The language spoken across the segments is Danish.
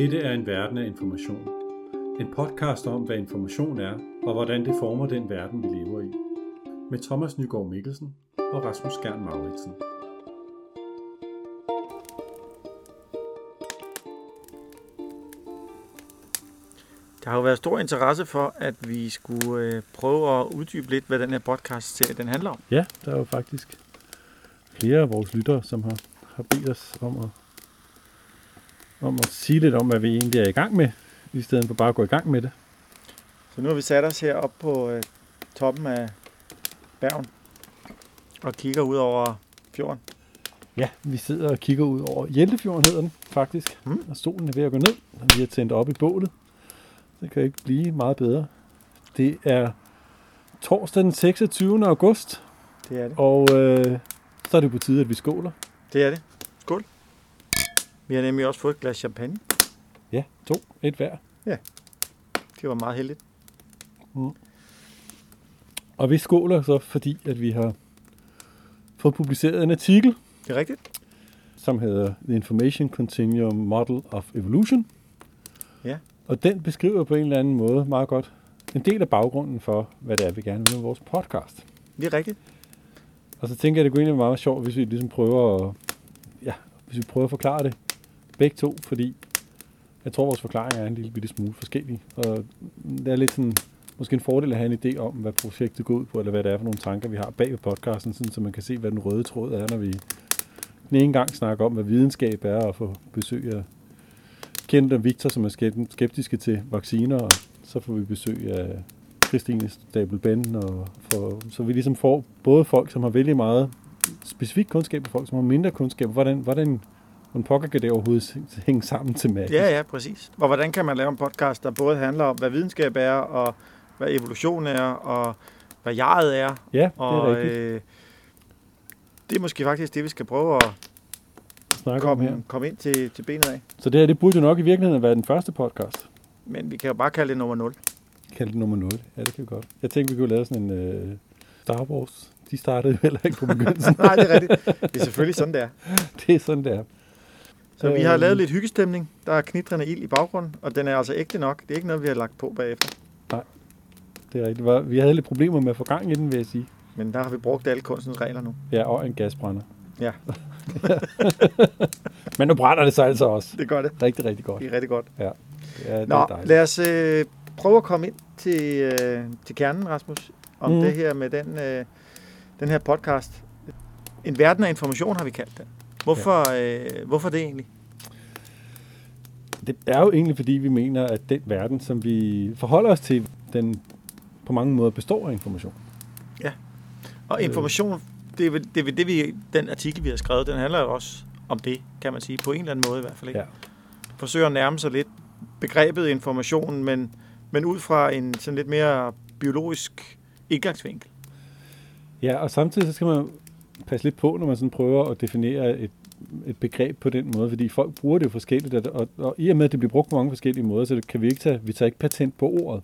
Dette er en verden af information. En podcast om, hvad information er, og hvordan det former den verden, vi lever i. Med Thomas Nygaard Mikkelsen og Rasmus Skjern Mauritsen. Der har jo været stor interesse for, at vi skulle øh, prøve at uddybe lidt, hvad den her podcast-serie den handler om. Ja, der er jo faktisk flere af vores lyttere, som har, har bedt os om at, om at sige lidt om, hvad vi egentlig er i gang med, i stedet for bare at gå i gang med det. Så nu har vi sat os her op på øh, toppen af bergen og kigger ud over fjorden. Ja, vi sidder og kigger ud over Hjeltefjorden, hedder den faktisk. Mm. Og solen er ved at gå ned, og vi har tændt op i bålet. Det kan ikke blive meget bedre. Det er torsdag den 26. august, Det er det. og øh, så er det på tide, at vi skåler. Det er det. Vi har nemlig også fået et glas champagne. Ja, to, et hver. Det var meget heldigt. Og vi skåler så, fordi at vi har fået publiceret en artikel, Det er rigtigt. som hedder The Information Continuum Model of Evolution. Ja. Og den beskriver på en eller anden måde meget godt en del af baggrunden for, hvad det er, vi gerne vil med vores podcast. Det er rigtigt. Og så tænker jeg, det kunne egentlig være meget sjovt, hvis vi ligesom prøver at, ja, hvis vi prøver at forklare det begge to, fordi jeg tror, vores forklaring er en lille bitte smule forskellig. Og det er lidt sådan, måske en fordel at have en idé om, hvad projektet går ud på, eller hvad det er for nogle tanker, vi har bag ved podcasten, sådan, så man kan se, hvad den røde tråd er, når vi den ene gang snakker om, hvad videnskab er, og få besøg af Kent og Victor, som er skeptiske til vacciner, og så får vi besøg af Christine Stabel Ben, og for, så vi ligesom får både folk, som har vældig meget specifik kundskab, og folk, som har mindre kundskab. Hvordan, hvordan, hvordan pokker kan det overhovedet hænge sammen til magisk? Ja, ja, præcis. Og hvordan kan man lave en podcast, der både handler om, hvad videnskab er, og hvad evolution er, og hvad jeget er. ja det er Og rigtigt. øh, det er måske faktisk det, vi skal prøve at Snakke om her. komme, komme ind til, til benet af. Så det her, det burde jo nok i virkeligheden være den første podcast. Men vi kan jo bare kalde det nummer 0. Kald det nummer 0. Ja, det kan vi godt. Jeg tænkte, vi kunne lave sådan en øh, Star Wars. De startede heller ikke på begyndelsen. Nej, det er rigtigt. Det er selvfølgelig sådan, det er. det er sådan, det er. Så vi har lavet lidt hyggestemning. Der er knitrende ild i baggrunden, og den er altså ægte nok. Det er ikke noget, vi har lagt på bagefter. Det er rigtigt. Vi havde lidt problemer med at få gang i den, vil jeg sige. Men der har vi brugt alle kunstens regler nu. Ja, og en gasbrænder. Ja. Men nu brænder det sig altså også. Det gør det. Rigtig, rigtig godt. Det er rigtig godt. Ja, det er Nå, dejligt. lad os øh, prøve at komme ind til, øh, til kernen, Rasmus, om mm. det her med den, øh, den her podcast. En verden af information har vi kaldt den. Hvorfor, ja. øh, hvorfor det egentlig? Det er jo egentlig, fordi vi mener, at den verden, som vi forholder os til, den på mange måder består af information. Og Øh. information, det er, det er det, vi, den artikel, vi har skrevet, den handler jo også om det, kan man sige, på en eller anden måde i hvert fald. Ikke? Ja. Forsøger at nærme sig lidt begrebet information, men, men ud fra en sådan lidt mere biologisk indgangsvinkel. Ja, og samtidig så skal man passe lidt på, når man sådan prøver at definere et, et begreb på den måde, fordi folk bruger det jo forskelligt, og, og, og i og med, at det bliver brugt på mange forskellige måder, så det kan vi ikke tage, vi tager ikke patent på ordet.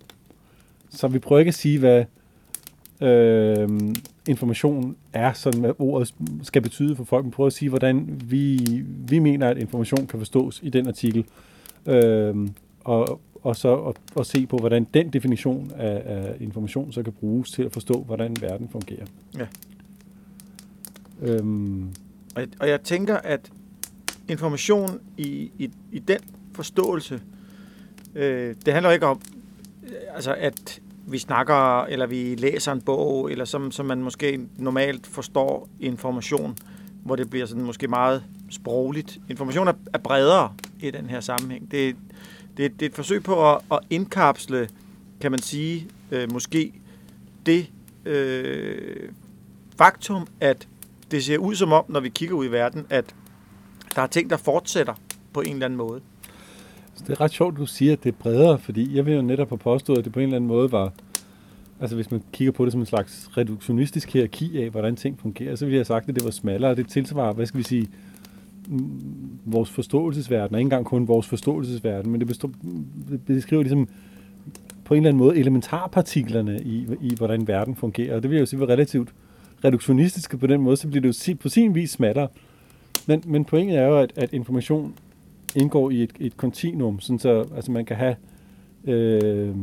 Så vi prøver ikke at sige, hvad øh, information er, sådan hvad ordet skal betyde for folk, men prøver at sige, hvordan vi, vi mener, at information kan forstås i den artikel, øh, og, og så og, og se på, hvordan den definition af, af information så kan bruges til at forstå, hvordan verden fungerer. Ja. Øhm, Og jeg, og jeg tænker, at information i, i, i den forståelse, øh, det handler ikke om, øh, altså at vi snakker, eller vi læser en bog, eller som, som man måske normalt forstår information, hvor det bliver sådan måske meget sprogligt. Information er, er bredere i den her sammenhæng. Det, det, det er et forsøg på at, at indkapsle, kan man sige, øh, måske det øh, faktum, at det ser ud som om, når vi kigger ud i verden, at der er ting, der fortsætter på en eller anden måde. så det er ret sjovt, at du siger, at det er bredere, fordi jeg vil jo netop have påstået, at det på en eller anden måde var, altså hvis man kigger på det som en slags reduktionistisk hierarki af, hvordan ting fungerer, så ville jeg have sagt, at det var smallere, og det tilsvarer, hvad skal vi sige, mm, vores forståelsesverden, og ikke engang kun vores forståelsesverden, men det, består, det beskriver ligesom på en eller anden måde elementarpartiklerne i, i hvordan verden fungerer, og det vil jeg jo sige var relativt reduktionistiske på den måde, så bliver det jo på sin vis smattere. Men, men pointet er jo, at, at information indgår i et, et kontinuum, sådan så altså man kan have øh,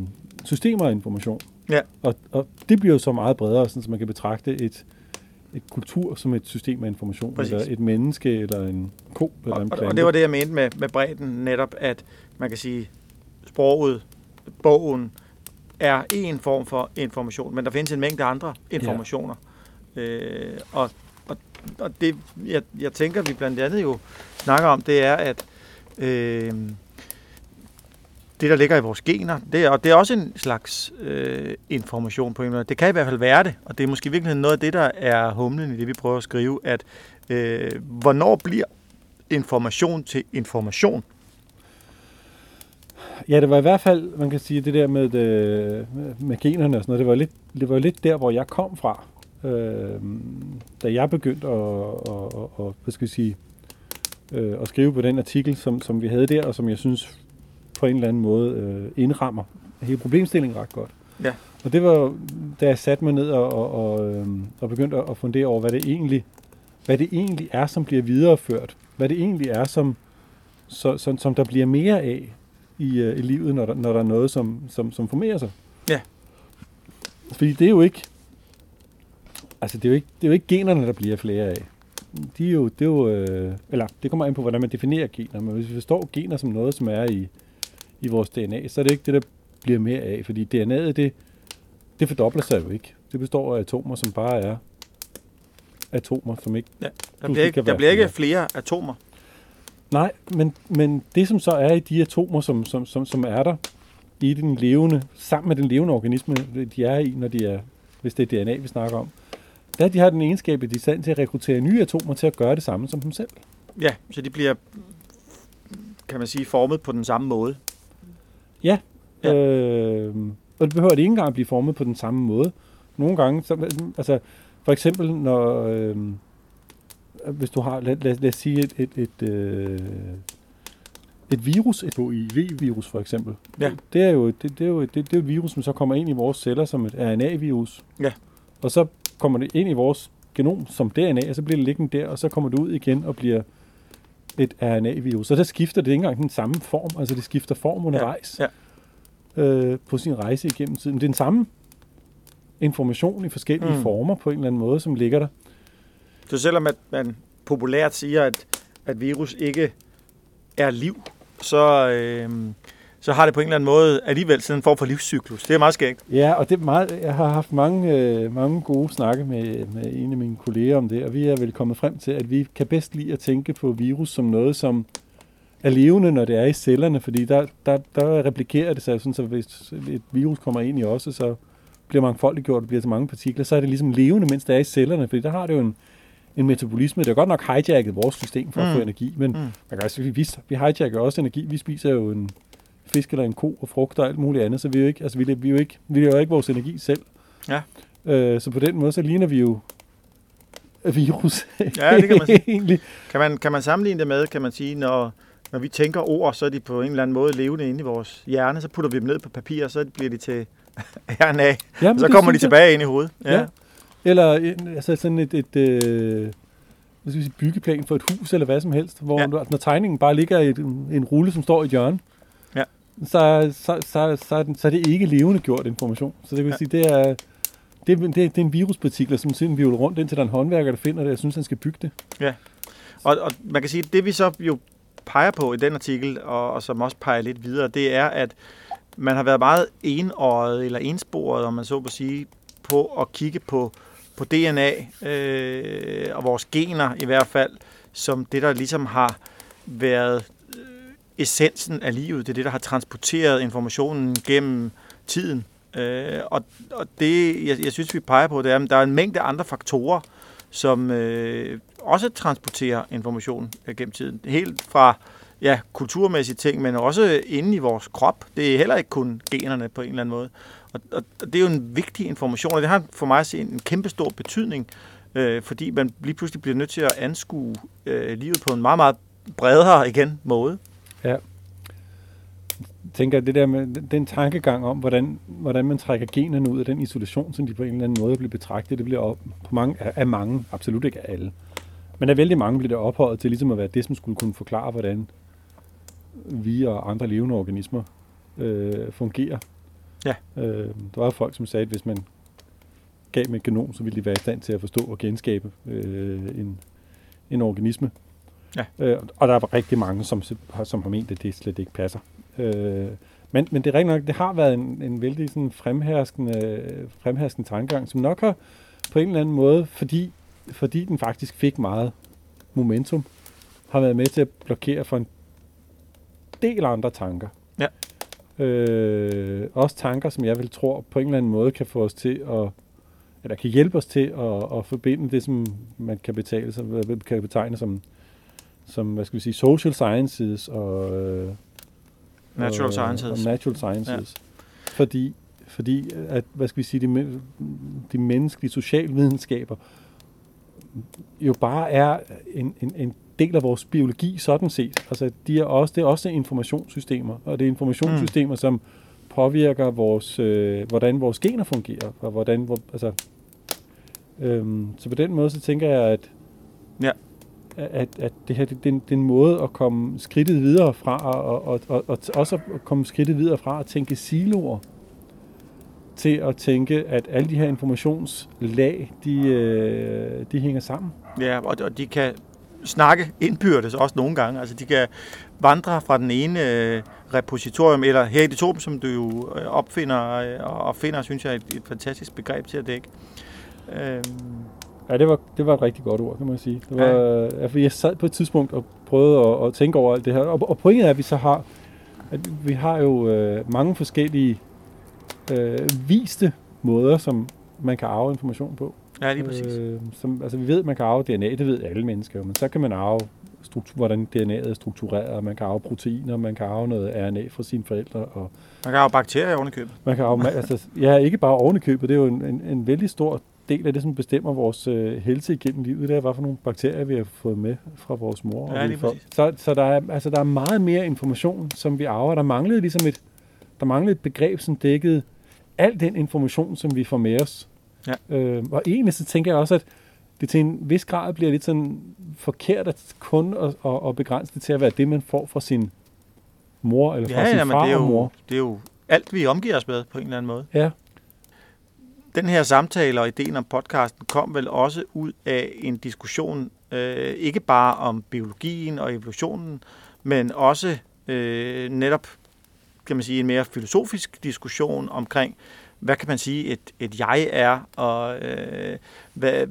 systemer af information. Ja. Og, og det bliver jo så meget bredere, sådan så man kan betragte et, et kultur som et system af information, Præcis. eller et menneske, eller en ko, eller Og, en plante. og det var det, jeg mente med, med bredden netop, at man kan sige, sproget, bogen, er en form for information, men der findes en mængde andre informationer. Ja. Øh, og, og, og det, jeg, jeg tænker, vi blandt andet jo snakker om, det er, at øh, det, der ligger i vores gener, det og det er også en slags øh, information på en måde. Det kan i hvert fald være det, og det er måske virkeligheden noget af det, der er humlen i det, vi prøver at skrive, at øh, hvornår bliver information til information? Ja, det var i hvert fald, man kan sige, det der med, det, med generne og sådan noget, det var lidt, det var lidt der, hvor jeg kom fra. Øh, da jeg begyndte at, at, at, at, hvad skal jeg sige, øh, at skrive på den artikel, som, som vi havde der, og som jeg synes på en eller anden måde øh, indrammer hele problemstillingen ret godt. Ja. Og det var, da jeg satte mig ned og, og, og, øh, og begyndte at fundere over, hvad det egentlig, hvad det egentlig er, som bliver videreført. Hvad det egentlig er, som, så, som, som der bliver mere af i, øh, i livet, når der, når der er noget, som, som, som formerer sig. Ja. Fordi det er jo ikke, altså det er jo ikke, det er jo ikke generne, der bliver flere af. De er jo, det er jo, øh, eller det kommer ind på, hvordan man definerer gener, men hvis vi forstår gener som noget, som er i, i vores DNA, så er det ikke det, der bliver mere af, fordi DNA'et, det, det fordobler sig jo ikke. Det består af atomer, som bare er atomer, som ikke... Der Du bliver, ikke, der bliver ikke flere. flere atomer. Nej, men, men det som så er i de atomer, som, som, som, som er der i den levende, sammen med den levende organisme, de er i, når de er, hvis det er DNA, vi snakker om, der de har den egenskab, at de er i stand til at rekruttere nye atomer til at gøre det samme som dem selv. Ja, så de bliver, kan man sige, formet på den samme måde. Ja. Ja. Øh, og det behøver det ikke engang at blive formet på den samme måde. Nogle gange, så, altså for eksempel når, øh, hvis du har, lad, lad, lad os sige et, et, et, øh, et virus, et HIV-virus for eksempel. Ja. Det er jo, det, det er jo det, det er jo et virus, som så kommer ind i vores celler som et RNA-virus. Ja. Og så kommer det ind i vores genom som DNA, og så bliver det liggende der, og så kommer det ud igen og bliver et RNA-virus. Så der skifter det ikke engang den samme form, altså det skifter form undervejs ja. øh, på sin rejse igennem tiden. Det er den samme information i forskellige mm. former på en eller anden måde, som ligger der. Så selvom at man populært siger, at, at virus ikke er liv, så, øh, så har det på en eller anden måde alligevel sådan en form for livscyklus. Det er meget skægt. Ja, og det er meget, jeg har haft mange, øh, mange gode snakke med, med en af mine kolleger om det, og vi er vel kommet frem til, at vi kan bedst lide at tænke på virus som noget, som er levende, når det er i cellerne, fordi der, der, der replikerer det sig, sådan, så hvis et virus kommer ind i os, så bliver mangfoldiggjort, og bliver til mange partikler, så er det ligesom levende, mens det er i cellerne, fordi der har det jo en, en metabolisme. Det har godt nok hijacket vores system for mm. at Mm. få energi, men Mm. mm. man kan også, vi, vi hijacker også energi. Vi spiser jo en fisk eller en ko og frugt og alt muligt andet, så vi jo ikke, altså vi, vi jo ikke, vi jo ikke vores energi selv. Ja. Øh, så på den måde, så ligner vi jo virus. Ja, det kan man sige. Kan man, kan man sammenligne det med, kan man sige, når, når vi tænker ord, så er de på en eller anden måde levende inde i vores hjerne, så putter vi dem ned på papir, og så bliver de til RNA, Jamen, så kommer de synes jeg. tilbage ind i hovedet. Ja. Eller en, altså sådan et, et øh, hvad skal vi sige, byggeplan for et hus eller hvad som helst, hvor Ja. ja. når tegningen bare ligger i et, en rulle, som står i et hjørne, Ja. Så, så, så, så, så er det ikke levende gjort information. Så det vil Ja. ja. sige, det er, det, det, det er en viruspartikler, som simpelthen vivler rundt, indtil der er en håndværker, der finder det, og synes, han skal bygge det. Og, og man kan sige, at det vi så jo peger på i den artikel, og, og som også peger lidt videre, det er, at man har været meget enøjet eller ensporet, om man så på sige, på at kigge på, på DNA øh, og vores gener i hvert fald, som det, der ligesom har været essensen af livet. Det er det, der har transporteret informationen gennem tiden. Øh, og, og det, jeg, jeg synes, vi peger på, det er, at der er en mængde andre faktorer, som øh, også transporterer information øh, gennem tiden. Helt fra ja, kulturmæssige ting, men også inde i vores krop. Det er heller ikke kun generne på en eller anden måde. Og, og, og det er jo en vigtig information, og det har for mig at se en kæmpe stor betydning, øh, fordi man lige pludselig bliver nødt til at anskue øh, livet på en meget, meget bredere igen måde tænker, det der med den- tankegang om, hvordan, hvordan man trækker generne ud af den isolation, som de på en eller anden måde bliver betragtet, det bliver op, på mange, af, mange, absolut ikke af alle, men af vældig mange bliver det ophøjet til ligesom at være det, som skulle kunne forklare, hvordan vi og andre levende organismer øh, fungerer. Ja. Øh, der var folk, som sagde, at hvis man gav dem et genom, så ville de være i stand til at forstå og genskabe øh, en, en organisme. Ja. Øh, og der er rigtig mange, som, som har ment, at det slet ikke passer. Øh, men, men det er rigtigt nok, det har været en, en vældig sådan fremherskende, fremherskende tankegang, som nok har på en eller anden måde, fordi, fordi den faktisk fik meget momentum, har været med til at blokere for en del andre tanker. Ja. Øh, også tanker, som jeg vil tro på en eller anden måde kan få os til at, eller kan hjælpe os til at, at forbinde det, som man kan betale som, kan betegne som, som, hvad skal vi sige, social sciences og, øh, Natural og, sciences. Og natural sciences. Ja. Fordi, fordi, at, hvad skal vi sige, de, de menneskelige socialvidenskaber jo bare er en, en, en del af vores biologi sådan set. Altså, de er også, det er også informationssystemer, og det er informationssystemer, mm. som påvirker vores, øh, hvordan vores gener fungerer, og hvordan, hvor, altså, øhm, så på den måde, så tænker jeg, at Ja at, at det her det, det, er en- det er en måde at komme skridtet videre fra, og, og, og, og også at komme skridtet videre fra at tænke siloer, til at tænke, at alle de her informationslag, de, øh, de hænger sammen. Ja, og, og de kan snakke indbyrdes også nogle gange. Altså, de kan vandre fra den ene øh, repositorium, eller her i det tom, som du jo øh, opfinder øh, og og finder, synes jeg, er et, et fantastisk begreb til at dække. Øhm, Ja, det var, det var et rigtig godt ord, kan man sige. Det var, ja. Ja, fordi jeg sad på et tidspunkt og prøvede at, at tænke over alt det her. Og, og pointet er, at vi så har, at vi har jo øh, mange forskellige øh, viste måder, som man kan arve information på. ja, lige præcis. Øh, Øh, som, altså vi ved, at man kan arve DNA, det ved alle mennesker men så kan man arve struktur, hvordan DNA'et er struktureret, man kan arve proteiner, man kan arve noget RNA fra sine forældre, og Man kan have bakterier oven i købet. man kan arve, altså, ja, ikke bare oven i købet, det er jo en, en, en vældig stor del af det, som bestemmer vores øh, helse igennem livet, det er, hvad for nogle bakterier, vi har fået med fra vores mor. og Ja, får. præcis. Så, så der, er, altså, der er meget mere information, som vi arver. Der manglede ligesom et, der manglede et begreb, som dækkede al den information, som vi får med os. Ja. Øh, og egentlig så tænker jeg også, at det til en vis grad bliver lidt sådan forkert at kun at, at, at begrænse det til at være det, man får fra sin mor eller fra Ja, sin ja, men far det er, og mor. jo, det er jo alt, vi omgiver os med på en eller anden måde. Ja, den her samtale og ideen om podcasten kom vel også ud af en diskussion, øh, ikke bare om biologien og evolutionen, men også øh, netop, kan man sige, en mere filosofisk diskussion omkring, hvad kan man sige, et, et jeg er, og øh, hvad,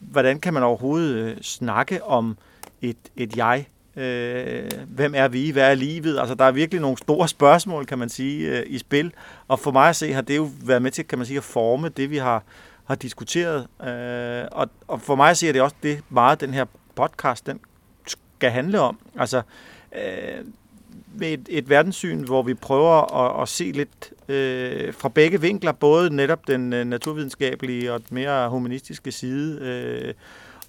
hvordan kan man overhovedet øh, snakke om et, et jeg? Øh, hvem er vi? Hvad er livet? Altså, der er virkelig nogle store spørgsmål, kan man sige, øh, i spil. Og for mig at se, har det jo været med til, kan man sige, at forme det, vi har, har diskuteret. Øh, og, og for mig at se, er det også det meget, den her podcast, den skal handle om. Altså, øh, med et, et verdenssyn, hvor vi prøver at, at se lidt øh, fra begge vinkler, både netop den øh, naturvidenskabelige og den mere humanistiske side, øh,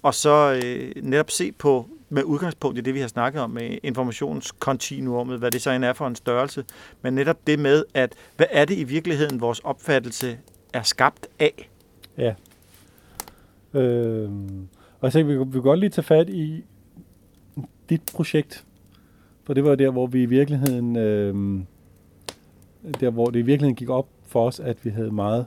og så øh, netop se på med udgangspunkt i det, vi har snakket om med informationskontinuumet, hvad det så end er for en størrelse, men netop det med, at hvad er det i virkeligheden, vores opfattelse er skabt af? Ja. Øhm, og tænkte, vi, vi kunne godt lige tage fat i dit projekt. For det var der, hvor vi i virkeligheden, øhm, der hvor det i virkeligheden gik op for os, at vi havde meget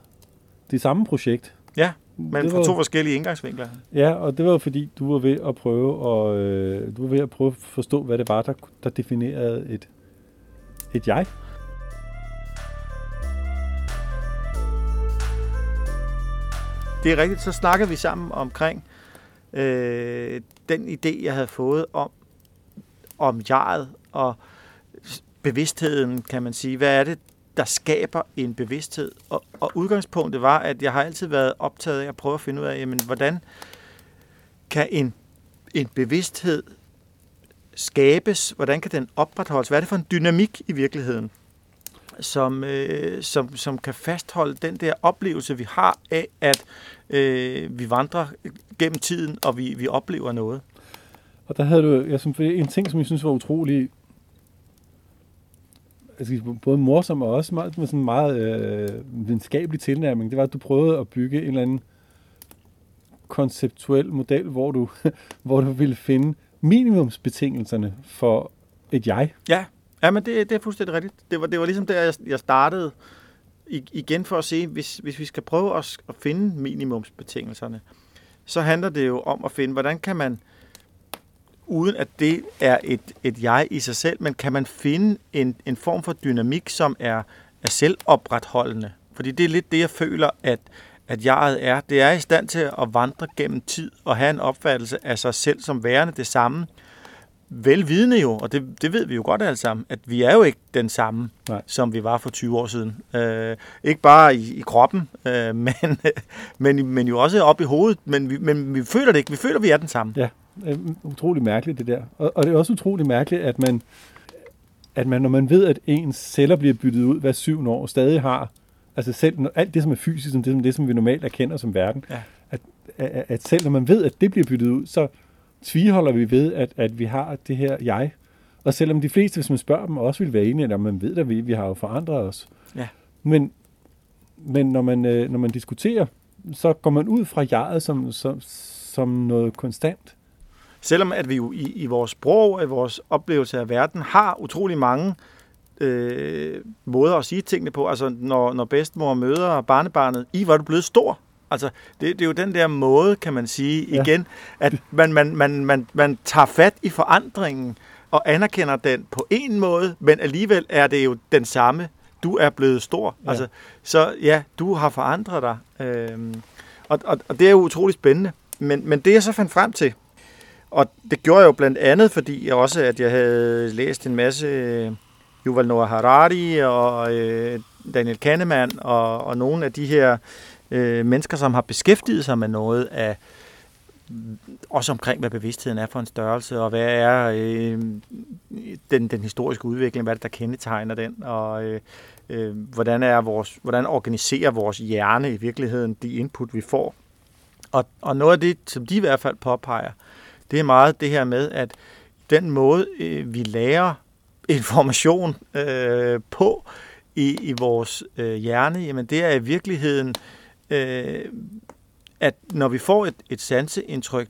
det samme projekt. Ja, men fra to forskellige indgangsvinkler. Ja, og det var jo fordi, du var ved at prøve at, øh, du var ved at prøve at forstå, hvad det var, der, der definerede et, et jeg. Det er rigtigt, så snakkede vi sammen omkring øh, den idé, jeg havde fået om, om jeget og bevidstheden, kan man sige. Hvad er det, der skaber en bevidsthed? Og, og udgangspunktet var, at jeg har altid været optaget af at prøve at finde ud af, jamen, hvordan kan en, en bevidsthed skabes? Hvordan kan den opretholdes? Hvad er det for en dynamik i virkeligheden? som, øh, som, som kan fastholde den der oplevelse, vi har af, at øh, vi vandrer gennem tiden, og vi, vi oplever noget. Og der havde du jeg synes, en ting, som jeg synes var utrolig altså, både morsom og også meget, med sådan en meget øh, videnskabelig tilnærming, det var, at du prøvede at bygge en eller anden konceptuel model, hvor du, hvor du ville finde minimumsbetingelserne for et jeg. Ja, ja men det, det er fuldstændig rigtigt. Det var, det var ligesom der, jeg, jeg startede I, igen for at se, hvis, hvis vi skal prøve at, at finde minimumsbetingelserne, så handler det jo om at finde, hvordan kan man, uden at det er et, et jeg i sig selv, men kan man finde en, en form for dynamik, som er, er selvopretholdende. Fordi det er lidt det, jeg føler, at, at jeget er. Det er i stand til at vandre gennem tid og have en opfattelse af sig selv som værende det samme. Velvidende jo, og det, det ved vi jo godt alle sammen, at vi er jo ikke den samme, Nej. som vi var for 20 år siden. Øh, ikke bare i, i kroppen, øh, men, men, men jo også op i hovedet. Men vi, men vi føler det ikke. Vi føler, vi er den samme. Ja, øh, utrolig mærkeligt det der. Og, og det er også utrolig mærkeligt, at man, at man, når man ved, at ens celler bliver byttet ud hver syvende år, stadig har, altså selv alt det, som er fysisk, som det, som det, som vi normalt erkender som verden, Ja. at, at, at selv når man ved, at det bliver byttet ud, så tviholder vi ved, at, at vi har det her jeg. Og selvom de fleste, hvis man spørger dem, også vil være enige, at man ved, at vi, vi har jo forandret os. Ja. Men, men når, man, øh, når man diskuterer, så går man ud fra jeget som, som, som noget konstant. Selvom at vi jo i, i vores sprog og i vores oplevelse af verden har utrolig mange øh, måder at sige tingene på. Altså når, når bedstemor møder barnebarnet, i var du blevet stor. Altså det, det er jo den der måde, kan man sige Ja. igen, at man, man, man, man, man tager fat i forandringen og anerkender den på en måde, men alligevel er det jo den samme. Du er blevet stor. Ja. Altså, så ja, du har forandret dig. Øhm, og, og, og det er jo utrolig spændende. Men, men det jeg så fandt frem til, og det gjorde jeg jo blandt andet, fordi jeg også, at jeg havde læst en masse øh, Yuval Noah Harari og øh, Daniel Kahneman og, og nogle af de her øh, mennesker, som har beskæftiget sig med noget af også omkring, hvad bevidstheden er for en størrelse, og hvad er øh, den, den historiske udvikling, hvad er det, der kendetegner den, og øh, øh, hvordan, er vores, hvordan organiserer vores hjerne i virkeligheden de input, vi får. Og, og noget af det, som de i hvert fald påpeger, det er meget det her med, at den måde, øh, vi lærer information øh, på i, i vores øh, hjerne, jamen det er i virkeligheden, øh, at når vi får et, et sanseindtryk,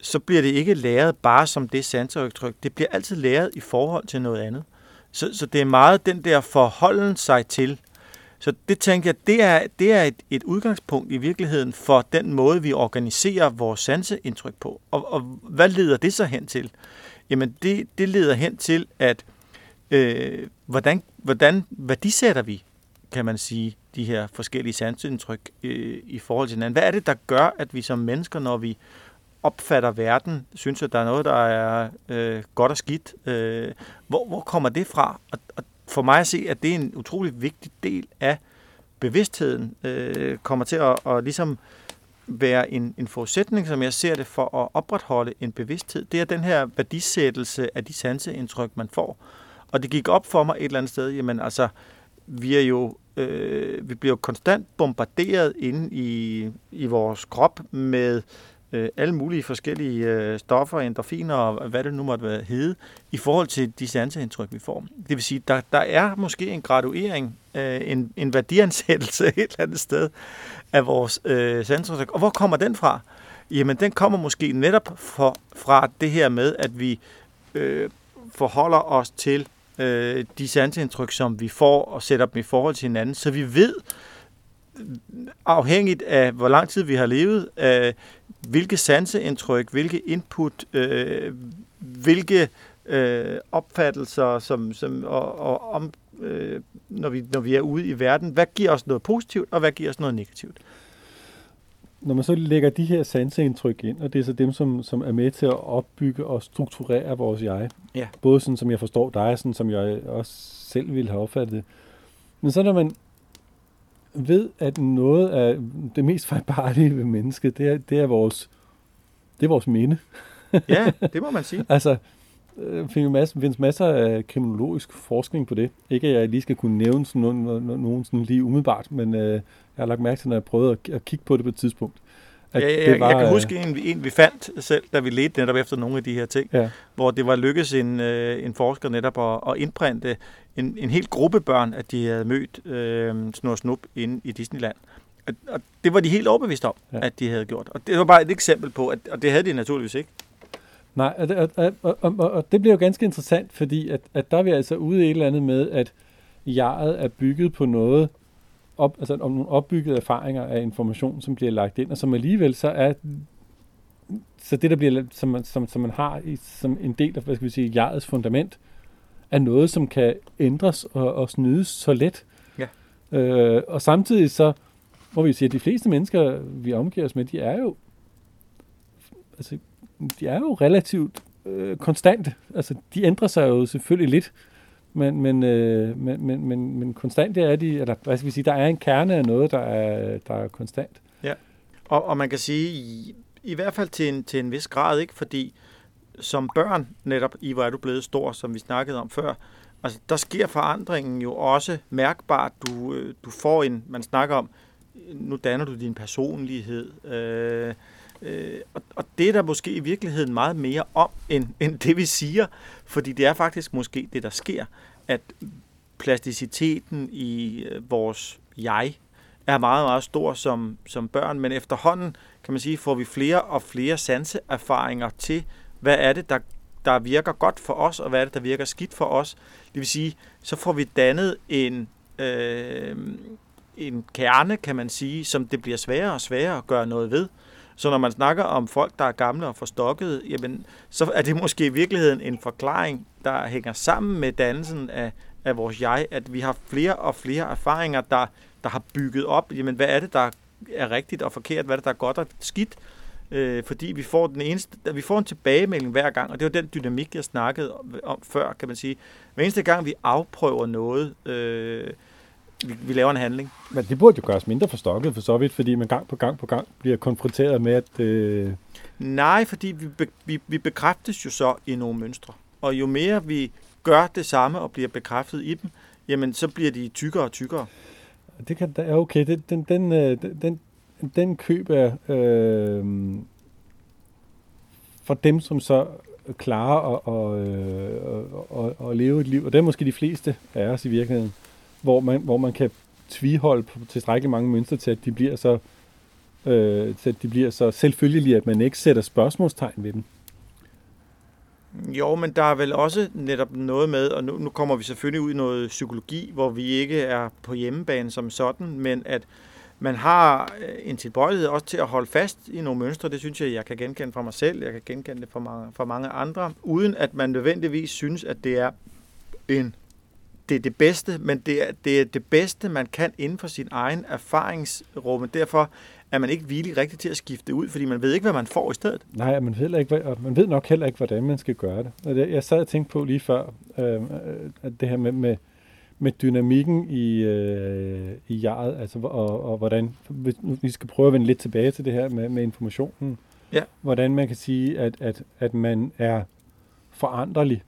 så bliver det ikke læret bare som det sanseindtryk. Det bliver altid læret i forhold til noget andet. Så, så det er meget den der forholden sig til. Så det tænker jeg, det er, det er et, et udgangspunkt i virkeligheden for den måde, vi organiserer vores sanseindtryk på. Og, og hvad leder det så hen til? Jamen det, det leder hen til, at øh, hvordan, hvordan værdisætter vi, kan man sige, de her forskellige sanseindtryk øh, i forhold til hinanden. Hvad er det, der gør, at vi som mennesker, når vi opfatter verden, synes, at der er noget, der er øh, godt og skidt? Øh, hvor, hvor kommer det fra? Og, og for mig at se, at det er en utrolig vigtig del af bevidstheden, øh, kommer til at, at ligesom være en, en forudsætning, som jeg ser det, for at opretholde en bevidsthed. Det er den her værdisættelse af de sanseindtryk, man får. Og det gik op for mig et eller andet sted, jamen altså, vi er jo øh, vi bliver jo konstant bombarderet inde i, i vores krop med øh, alle mulige forskellige øh, stoffer, endorfiner og hvad det nu måtte være hede, i forhold til de sanseindtryk, vi får. Det vil sige, der, der er måske en graduering, øh, en, en værdiansættelse et eller andet sted af vores øh, sanseindtryk. Og hvor kommer den fra? Jamen, den kommer måske netop for, fra det her med, at vi øh, forholder os til øh, de sanseindtryk, som vi får, og sætter dem i forhold til hinanden, så vi ved, afhængigt af hvor lang tid vi har levet, øh, hvilke sanseindtryk, hvilke input, øh, hvilke øh, opfattelser, som, som, og, og om, øh, når, vi, når vi er ude i verden, hvad giver os noget positivt, og hvad giver os noget negativt. Når man så lægger de her sanseindtryk ind, og det er så dem, som, som er med til at opbygge og strukturere vores jeg. Ja. Både sådan, som jeg forstår dig, sådan som jeg også selv ville have opfattet det. Men så når man ved, at noget af det mest fejlbarlige ved mennesket, det er, det er vores, det er vores minde. Ja, det må man sige. Altså, øh, findes masser, findes masser af kriminologisk forskning på det. Ikke at jeg lige skal kunne nævne sådan nogen, nogen, nogen sådan lige umiddelbart, men øh, jeg har lagt mærke til, når jeg prøvede at, at kigge på det på et tidspunkt. At ja, jeg, var, jeg kan huske en, en, vi fandt selv, da vi ledte netop efter nogle af de her ting, ja. hvor det var lykkedes en, øh, en forsker netop at, at indprinte en, en hel gruppe børn, at de havde mødt øh, Snor Snup inde i Disneyland. Og, og det var de helt overbevist om, Ja. ja. at de havde gjort. Og det var bare et eksempel på, at og det havde de naturligvis ikke. Nej, og, og, og, og, og, det bliver jo ganske interessant, fordi at, at der er vi altså ude i et eller andet med, at jeget er bygget på noget, op, altså om nogle opbyggede erfaringer af information, som bliver lagt ind, og som alligevel så er så det, der bliver, som man, som, som man har i, som en del af, hvad skal vi sige, jegets fundament, er noget, som kan ændres og, og snydes så let. Ja. Øh, og samtidig så må vi sige, at de fleste mennesker, vi omgiver os med, de er jo altså, de er jo relativt øh, konstante. Altså, de ændrer sig jo selvfølgelig lidt, men, men, øh, men, men, men, men konstant er de, eller hvad skal vi sige, der er en kerne af noget, der er, der er konstant. Ja, og, og man kan sige, i, i hvert fald til en, til en vis grad, ikke? fordi som børn, netop i hvor er du blevet stor, som vi snakkede om før, altså der sker forandringen jo også mærkbart. Du, øh, du får en, man snakker om, nu danner du din personlighed, øh, øh, og, og det er der måske i virkeligheden meget mere om, end, end det vi siger, fordi det er faktisk måske det, der sker, at plasticiteten i øh, vores jeg er meget, meget stor som, som børn, men efterhånden, kan man sige, får vi flere og flere sanseerfaringer til, hvad er det, der, der virker godt for os, og hvad er det, der virker skidt for os. Det vil sige, så får vi dannet en, øh, en kerne, kan man sige, som det bliver sværere og sværere at gøre noget ved. Så når man snakker om folk, der er gamle og forstokkede, jamen, så er det måske i virkeligheden en forklaring, der hænger sammen med dannelsen af, af vores jeg, at vi har flere og flere erfaringer, der, der har bygget op, jamen, hvad er det, der er rigtigt og forkert, hvad er det, der er godt og skidt, øh, fordi vi får, den eneste, vi får en tilbagemelding hver gang, og det var den dynamik, jeg snakkede om før, kan man sige. Hver eneste gang, vi afprøver noget, øh, vi, vi laver en handling. Men det burde jo gøres mindre forstokket for så vidt, fordi man gang på gang på gang bliver konfronteret med, at... Øh... Nej, fordi vi, be, vi, vi bekræftes jo så i nogle mønstre. Og jo mere vi gør det samme og bliver bekræftet i dem, jamen så bliver de tykkere og tykkere. Det kan, ja, okay, den, den, den, den, den køb er øh, for dem, som så klarer at, og, og, og, og leve et liv, og det er måske de fleste af os i virkeligheden, hvor man, hvor man kan tviholde på tilstrækkeligt mange mønstre til, at de bliver så, øh, til at de bliver så selvfølgelige, at man ikke sætter spørgsmålstegn ved dem. Jo, men der er vel også netop noget med, og nu, nu kommer vi selvfølgelig ud i noget psykologi, hvor vi ikke er på hjemmebane som sådan, men at man har øh, en tilbøjelighed også til at holde fast i nogle mønstre. Det synes jeg, jeg kan genkende fra mig selv. Jeg kan genkende det fra mange, fra mange andre, uden at man nødvendigvis synes, at det er en det er det bedste, men det er, det er det bedste, man kan inden for sin egen erfaringsrum. Derfor er man ikke villig rigtigt til at skifte ud, fordi man ved ikke, hvad man får i stedet. Nej, man ved, ikke, og man ved nok heller ikke, hvordan man skal gøre det jeg sad og tænkte på lige før, øh, at det her med, med, med dynamikken i, øh, i jaret, altså, og, og hvordan, vi skal prøve at vende lidt tilbage til det her med, med informationen. Ja. Hvordan man kan sige, at, at, at man er foranderlig,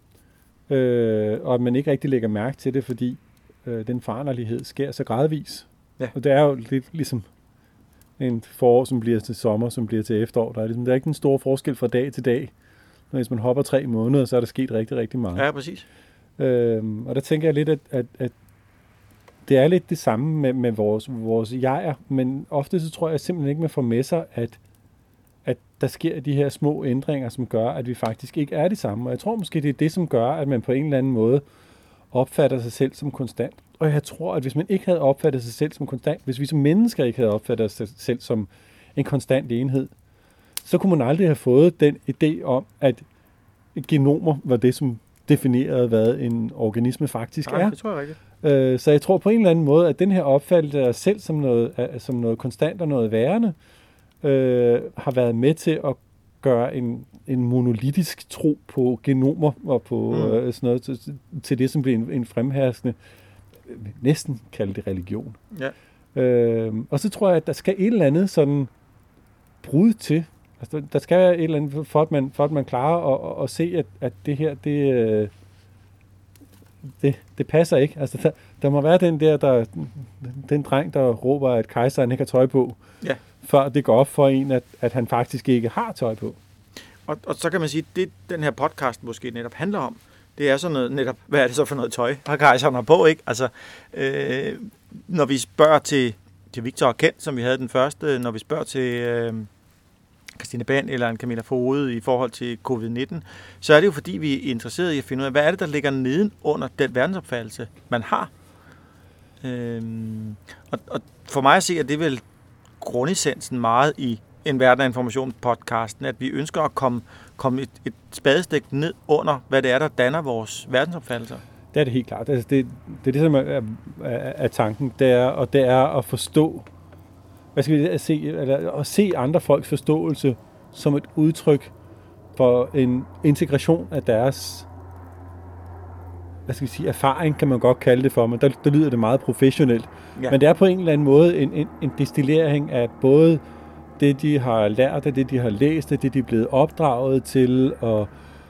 øh, og at man ikke rigtig lægger mærke til det, fordi øh, den foranderlighed sker så gradvis. Ja. Og det er jo lidt ligesom en forår, som bliver til sommer, som bliver til efterår. Der er, ligesom, der er ikke en stor forskel fra dag til dag. Når hvis man hopper tre måneder, så er der sket rigtig, rigtig meget. Ja, præcis. Øhm, og der tænker jeg lidt, at, at, at det er lidt det samme med, med vores, vores jeger, men ofte så tror jeg simpelthen ikke, man får med sig, at, at der sker de her små ændringer, som gør, at vi faktisk ikke er det samme. Og jeg tror måske, det er det, som gør, at man på en eller anden måde opfatter sig selv som konstant. Og jeg tror, at hvis man ikke havde opfattet sig selv som konstant, hvis vi som mennesker ikke havde opfattet sig selv som en konstant enhed, så kunne man aldrig have fået den idé om, at genomer var det, som definerede, hvad en organisme faktisk Nej, er. det tror jeg rigtigt. Øh, så jeg tror på en eller anden måde, at den her opfattelse af os selv som noget, som noget konstant og noget værende, øh, har været med til at gøre en, en monolitisk tro på genomer og på mm. øh, sådan noget, til, til det, som bliver en, en fremherskende, næsten kalde det religion. Ja. Øh, og så tror jeg, at der skal et eller andet sådan brud til. Altså, der skal et eller andet, for at man, for at man klarer at, at, at se, at, at det her, det, øh, det, det passer ikke. Altså, der, der må være den der, der, den dreng, der råber, at kejseren ikke har tøj på, Ja før det går op for en, at, at han faktisk ikke har tøj på. Og, og så kan man sige, at det den her podcast måske netop handler om, det er sådan noget netop, hvad er det så for noget tøj, har kejseren har på, ikke? Altså, øh, når vi spørger til, til Victor og Kent, som vi havde den første, når vi spørger til øh, Christine Band eller en Camilla Fode i forhold til covid-19, så er det jo fordi, vi er interesseret i at finde ud af, hvad er det, der ligger neden under den verdensopfattelse, man har. Øh, og, og for mig at se, at det er vel grundessensen meget i en Verden af Information podcasten, at vi ønsker at komme, komme et, et spadestik ned under, hvad det er, der danner vores verdensopfattelser. Det er det helt klart. Altså det, det er det, som er, er, er tanken. Det er, og det er at forstå, hvad skal vi at se, eller at se andre folks forståelse som et udtryk for en integration af deres hvad skal vi sige, erfaring, kan man godt kalde det for, men der, der lyder det meget professionelt. Ja. Men det er på en eller anden måde en, en, en destillering af både det, de har lært, af det, de har læst, af det, de er blevet opdraget til, og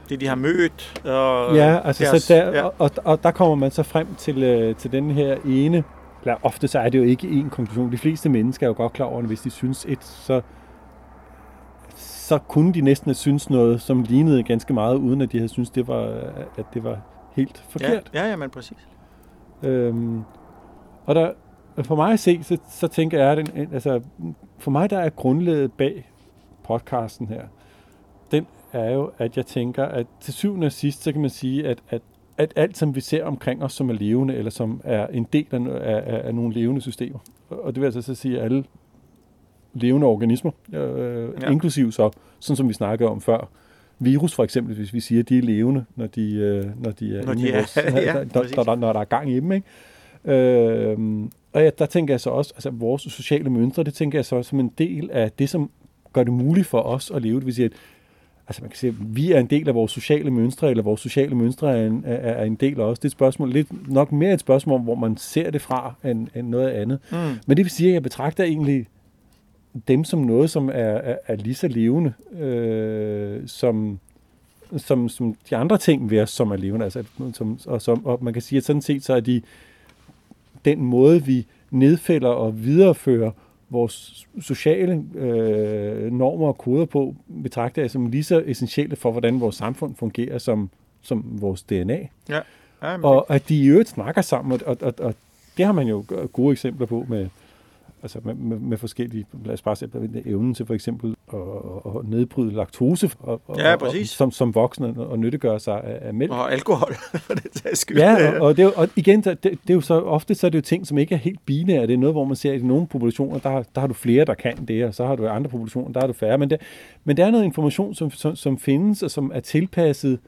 det, de har mødt. Og ja, altså deres, så der, ja. Og, og, og der kommer man så frem til, øh, til den her ene, eller ofte så er det jo ikke en konklusion. De fleste mennesker er jo godt klar over, at hvis de synes et, så, så kunne de næsten have synes noget, som lignede ganske meget, uden at de havde synes det var, at det var helt forkert. Ja, ja, ja men præcis. Øhm, og der, for mig at se, så, så tænker jeg, at den, altså, for mig der er grundlaget bag podcasten her, den er jo, at jeg tænker, at til syvende og sidst, så kan man sige, at, at, at alt, som vi ser omkring os, som er levende, eller som er en del af, af, af nogle levende systemer, og det vil altså så sige, alle levende organismer, øh, ja. inklusiv så, sådan som vi snakkede om før, virus for eksempel, hvis vi siger, at de er levende, når de, øh, når de er når inde de er, vores, ja, når, når, når der er gang i dem. Ikke? Øh, og ja, der tænker jeg så også, altså vores sociale mønstre, det tænker jeg så som en del af det, som gør det muligt for os at leve. Det vil sige, at altså man kan sige, at vi er en del af vores sociale mønstre, eller vores sociale mønstre er en, er, er en del af os. Det er et spørgsmål, lidt nok mere et spørgsmål, hvor man ser det fra, end, end noget andet. Mm. Men det vil sige, at jeg betragter egentlig dem som noget, som er, er, er lige så levende, øh, som, som, som de andre ting ved os, som er levende. Altså, som, og, som, og man kan sige, at sådan set, så er de den måde, vi nedfælder og viderefører vores sociale øh, normer og koder på, betragter jeg som lige så essentielle for, hvordan vores samfund fungerer, som, som vores DNA. Ja. Ja, og at de i øvrigt snakker sammen, og, og, og det har man jo gode eksempler på med, altså med, med, med forskellige, lad os bare se evnen til for eksempel at, at nedbryde laktose, og, ja, og, som, som voksne, og nyttiggøre sig af, af mælk. Og alkohol, for det tager skyld. Ja, og, og, det, og igen, det, det, er jo så, ofte så er det jo ting, som ikke er helt binære. Det er noget, hvor man ser, at i nogle populationer, der, der har du flere, der kan det, og så har du i andre populationer, der er du færre. Men det, men det er noget information, som, som, som findes, og som er tilpasset,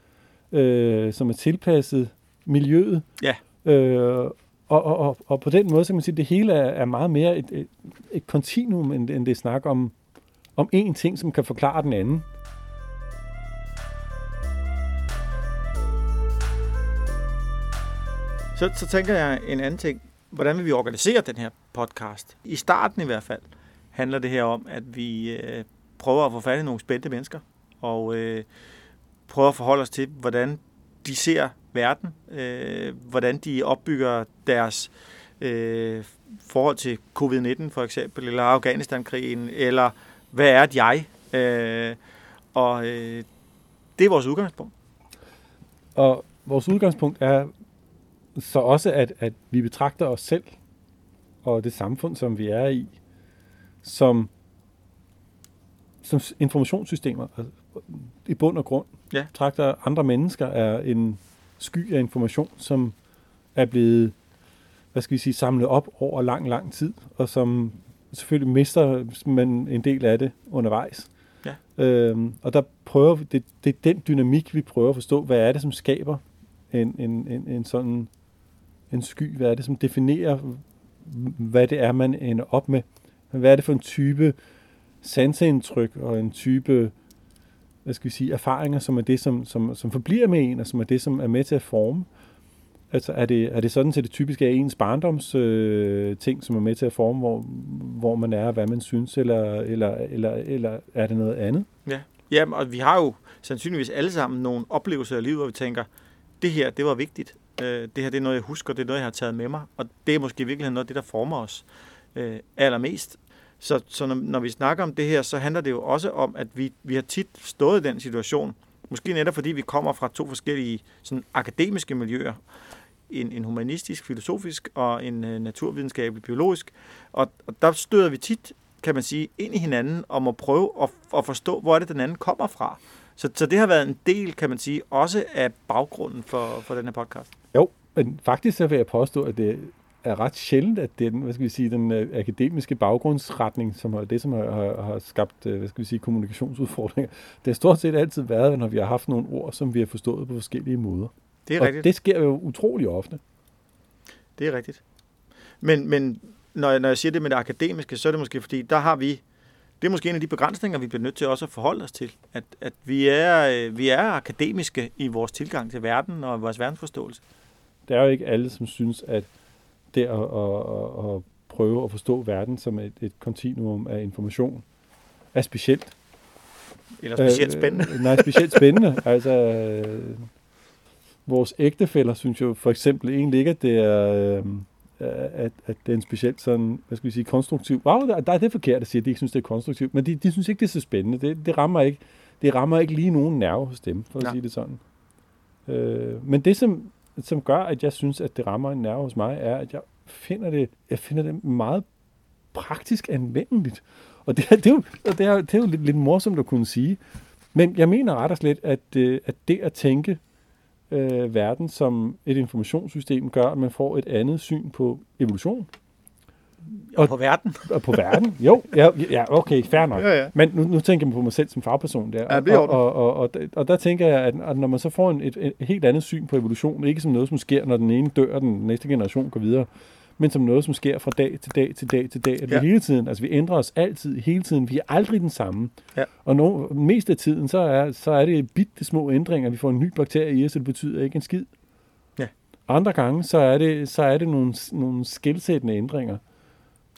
øh, som er tilpasset miljøet. Ja. Øh, og, og, og, og på den måde, så kan man sige, at det hele er, er meget mere et, et, et kontinuum, end, end det snak om, om én ting, som kan forklare den anden. Så, så tænker jeg en anden ting. Hvordan vil vi organisere den her podcast? I starten i hvert fald handler det her om, at vi øh, prøver at få fat i nogle spændte mennesker, og øh, prøver at forholde os til, hvordan de ser verden, øh, hvordan de opbygger deres øh, forhold til covid-19 for eksempel, eller Afghanistan-krigen, eller hvad er et jeg? Øh, og øh, det er vores udgangspunkt. Og vores udgangspunkt er så også, at, at vi betragter os selv og det samfund, som vi er i, som, som informationssystemer. Altså, I bund og grund ja. betragter andre mennesker er en sky af information, som er blevet hvad skal vi sige, samlet op over lang, lang tid, og som selvfølgelig mister man en del af det undervejs. Ja. Øhm, og der prøver vi, det, det er den dynamik, vi prøver at forstå, hvad er det, som skaber en, en, en, en sådan en sky, hvad er det, som definerer, hvad det er, man ender op med. Hvad er det for en type sanseindtryk og en type hvad skal vi sige, erfaringer, som er det, som, som, som forbliver med en, og som er det, som er med til at forme. Altså er det, er det sådan, at det typisk er ens barndoms øh, ting, som er med til at forme, hvor, hvor man er, hvad man synes, eller, eller, eller, eller er det noget andet? Ja, ja og vi har jo sandsynligvis alle sammen nogle oplevelser i livet, hvor vi tænker, det her, det var vigtigt. Øh, det her, det er noget, jeg husker, det er noget, jeg har taget med mig. Og det er måske i virkeligheden noget af det, der former os øh, allermest. Så, så når, når vi snakker om det her, så handler det jo også om, at vi, vi har tit stået i den situation, måske netop fordi vi kommer fra to forskellige sådan, akademiske miljøer, en, en humanistisk, filosofisk og en uh, naturvidenskabelig, biologisk. Og, og der støder vi tit kan man sige, ind i hinanden og må prøve at, at forstå, hvor er det, den anden kommer fra. Så, så det har været en del, kan man sige, også af baggrunden for, for den her podcast. Jo, men faktisk så vil jeg påstå, at det er ret sjældent, at det er den, hvad skal vi sige, den øh, akademiske baggrundsretning, som er det, som har, har, har skabt øh, hvad skal vi sige, kommunikationsudfordringer. Det har stort set altid været, når vi har haft nogle ord, som vi har forstået på forskellige måder. Det er og rigtigt. det sker jo utrolig ofte. Det er rigtigt. Men, men når, jeg, når jeg siger det med det akademiske, så er det måske fordi, der har vi, det er måske en af de begrænsninger, vi bliver nødt til også at forholde os til. At, at vi, er, øh, vi er akademiske i vores tilgang til verden og vores verdensforståelse. Det er jo ikke alle, som synes, at det at, at, at, at prøve at forstå verden som et, et kontinuum af information er specielt. Eller specielt spændende. Øh, nej, specielt spændende. altså, øh, vores ægtefæller synes jo for eksempel egentlig ikke, at det er, øh, at, at det er en specielt sådan, hvad skal vi sige, konstruktiv. Wow, der, der er det forkert at sige, at de ikke synes, det er konstruktivt, men de, de synes ikke, det er så spændende. Det, det, rammer ikke, det rammer ikke lige nogen nerve hos dem, for at Ja. sige det sådan. Øh, men det, som, som gør, at jeg synes, at det rammer en nerve hos mig, er, at jeg finder det, jeg finder det meget praktisk anvendeligt. Og det, er- det, er, jo, det, er, det er jo lidt, lidt morsomt at kunne sige. Men jeg mener ret og slet, at, øh, at det at tænke øh, verden som et informationssystem gør, at man får et andet syn på evolution og på verden. og på verden. Jo, ja, ja okay, fair nok. Ja, ja. Men nu, nu tænker jeg på mig selv som fagperson der. Ja, det er og, og, og, og, og der tænker jeg, at, at når man så får en, et, et helt andet syn på evolution, ikke som noget, som sker, når den ene dør, og den næste generation går videre, men som noget, som sker fra dag til dag til dag til dag. At vi Ja. hele tiden, altså vi ændrer os altid, hele tiden. Vi er aldrig den samme. Ja. Og no, mest af tiden, så er, så er det bitte små ændringer. Vi får en ny bakterie i os, så det betyder ikke en skid. Ja. Andre gange, så er det, så er det nogle, nogle skældsættende ændringer.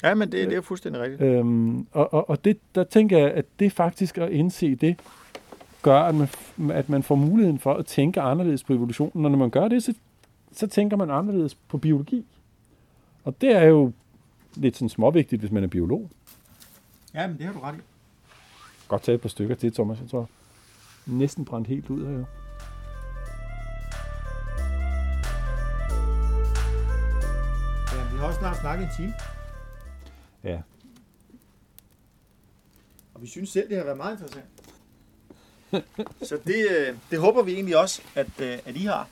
Ja, men det, det er fuldstændig rigtigt. Øhm, og og, og det, der tænker jeg, at det faktisk at indse det, gør, at man, at man får muligheden for at tænke anderledes på evolutionen. Og når man gør det, så, så tænker man anderledes på biologi. Og det er jo lidt sådan småvigtigt, hvis man er biolog. Ja, men det har du ret i. Godt tage et par stykker til, Thomas. Jeg tror næsten brændt helt ud her. Ja, vi har også snart snakket en time. Ja. Og vi synes selv, det har været meget interessant. Så det, øh, det håber vi egentlig også, at, øh, at I har.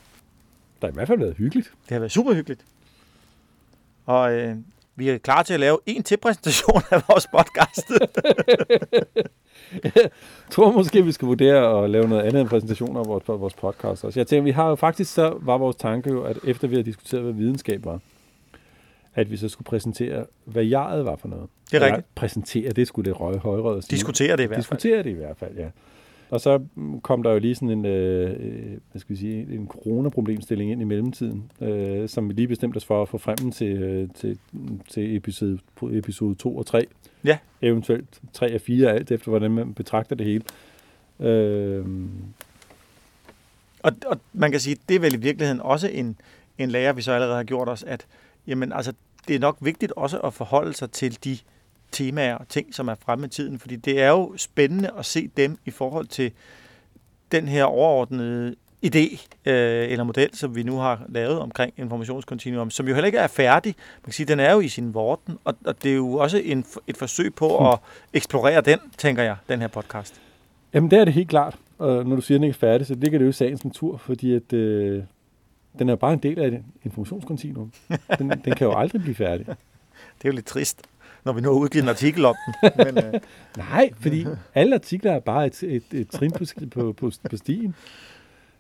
Der har i hvert fald været hyggeligt. Det har været super hyggeligt. Og øh, vi er klar til at lave en til præsentation af vores podcast. Jeg tror måske, vi skal vurdere at lave noget andet end præsentationer af vores, vores podcast også. Jeg tænker, vi har jo faktisk, så var vores tanke jo, at efter vi har diskuteret, hvad videnskab var, at vi så skulle præsentere, hvad jeget var for noget. Det er Eller rigtigt. Præsentere, det skulle det røge højrøde sige. Diskutere det i hvert fald. Diskutere det i hvert fald, ja. Og så mm, kom der jo lige sådan en, øh, øh, hvad skal vi sige, en coronaproblemstilling ind i mellemtiden, øh, som vi lige bestemte os for at få frem til, øh, til, til episode, episode 2 og 3. Ja. Eventuelt 3 og 4, alt efter hvordan man betragter det hele. Øh, Og, og man kan sige, det er vel i virkeligheden også en, en lære, vi så allerede har gjort os, at jamen, altså, det er nok vigtigt også at forholde sig til de temaer og ting, som er fremme i tiden, fordi det er jo spændende at se dem i forhold til den her overordnede idé øh, eller model, som vi nu har lavet omkring informationskontinuum, som jo heller ikke er færdig. Man kan sige, den er jo i sin vorten, og, og det er jo også en, et forsøg på at eksplorere den, tænker jeg, den her podcast. Jamen, det er det helt klart. Og når du siger, at den ikke er færdig, så ligger det jo i sagens natur, fordi at, øh, den er bare en del af et informationskontinuum. Den, den kan jo aldrig blive færdig. Det er jo lidt trist, når vi nu har udgivet en artikel om den. Men, øh, Nej, fordi alle artikler er bare et, et, et trin på, på, på, på stien.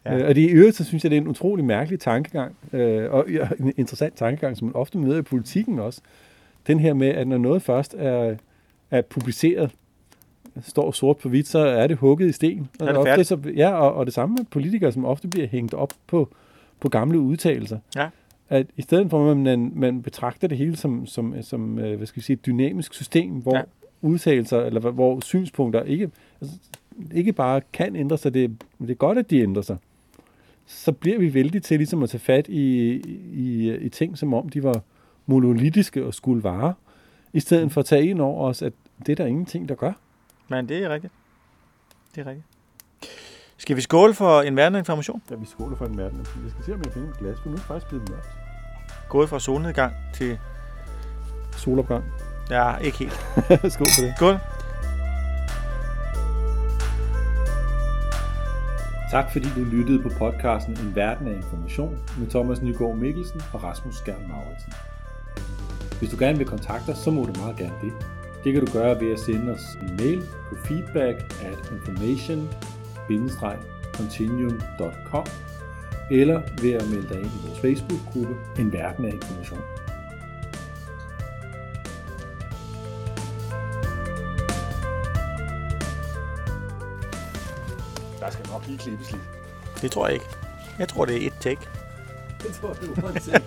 Ja. Øh, og det i øvrigt, så synes jeg, det er en utrolig mærkelig tankegang, øh, og en interessant tankegang, som man ofte møder i politikken også. Den her med, at når noget først er, er publiceret, står sort på hvidt, så er det hugget i sten. Og er det ofte, så, ja, og, og det samme med politikere, som ofte bliver hængt op på, på gamle udtalelser. Ja. At i stedet for, at man, man betragter det hele som, som, som øh, hvad skal vi sige, et dynamisk system, hvor Ja. udtalelser, eller hvor- hvor synspunkter ikke, altså, ikke bare kan ændre sig, det, det er godt, at de ændrer sig, så bliver vi vældig til ligesom at tage fat i, i, i ting, som om de var monolitiske og skulle vare, i stedet for at tage ind over os, at det er der ingenting, der gør. men det er rigtigt. Det er rigtigt. Skal vi skåle for en verden af information? Ja, vi skåler for en verden. Jeg skal se, om jeg kan finde et glas, for nu er det faktisk blevet mørkt. Gået fra solnedgang til... Solopgang. Ja, ikke helt. Skål for det. Skål. Tak fordi du lyttede på podcasten En Verden af Information med Thomas Nygaard Mikkelsen og Rasmus Skjern Mauritsen. Hvis du gerne vil kontakte os, så må du meget gerne det. Det kan du gøre ved at sende os en mail på feedback at information-continuum.com eller ved at melde dig ind i vores Facebook-gruppe En Verden af Information. Der skal nok lige klippes lidt. Det tror jeg ikke. Jeg tror, det er et take. Det tror jeg, one take.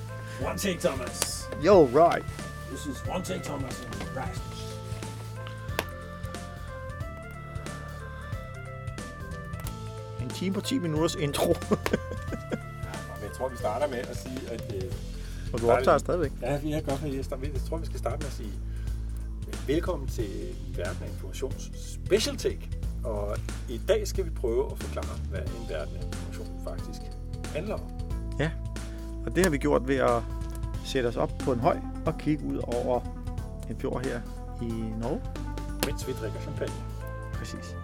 one take, Thomas. Yo, right. This is one take, Thomas and Rasmus. Time på 10 minutters intro. Jeg tror, vi starter med at sige, at... Øh, Og du optager stadigvæk. ja, vi er godt med, jeg, starter, jeg tror, vi skal starte med at sige velkommen til Verden af Informations Special Take. Og i dag skal vi prøve at forklare, hvad en verden af information faktisk handler om. Ja, og det har vi gjort ved at sætte os op på en høj og kigge ud over en fjord her i Norge. Mens vi drikker champagne. Præcis.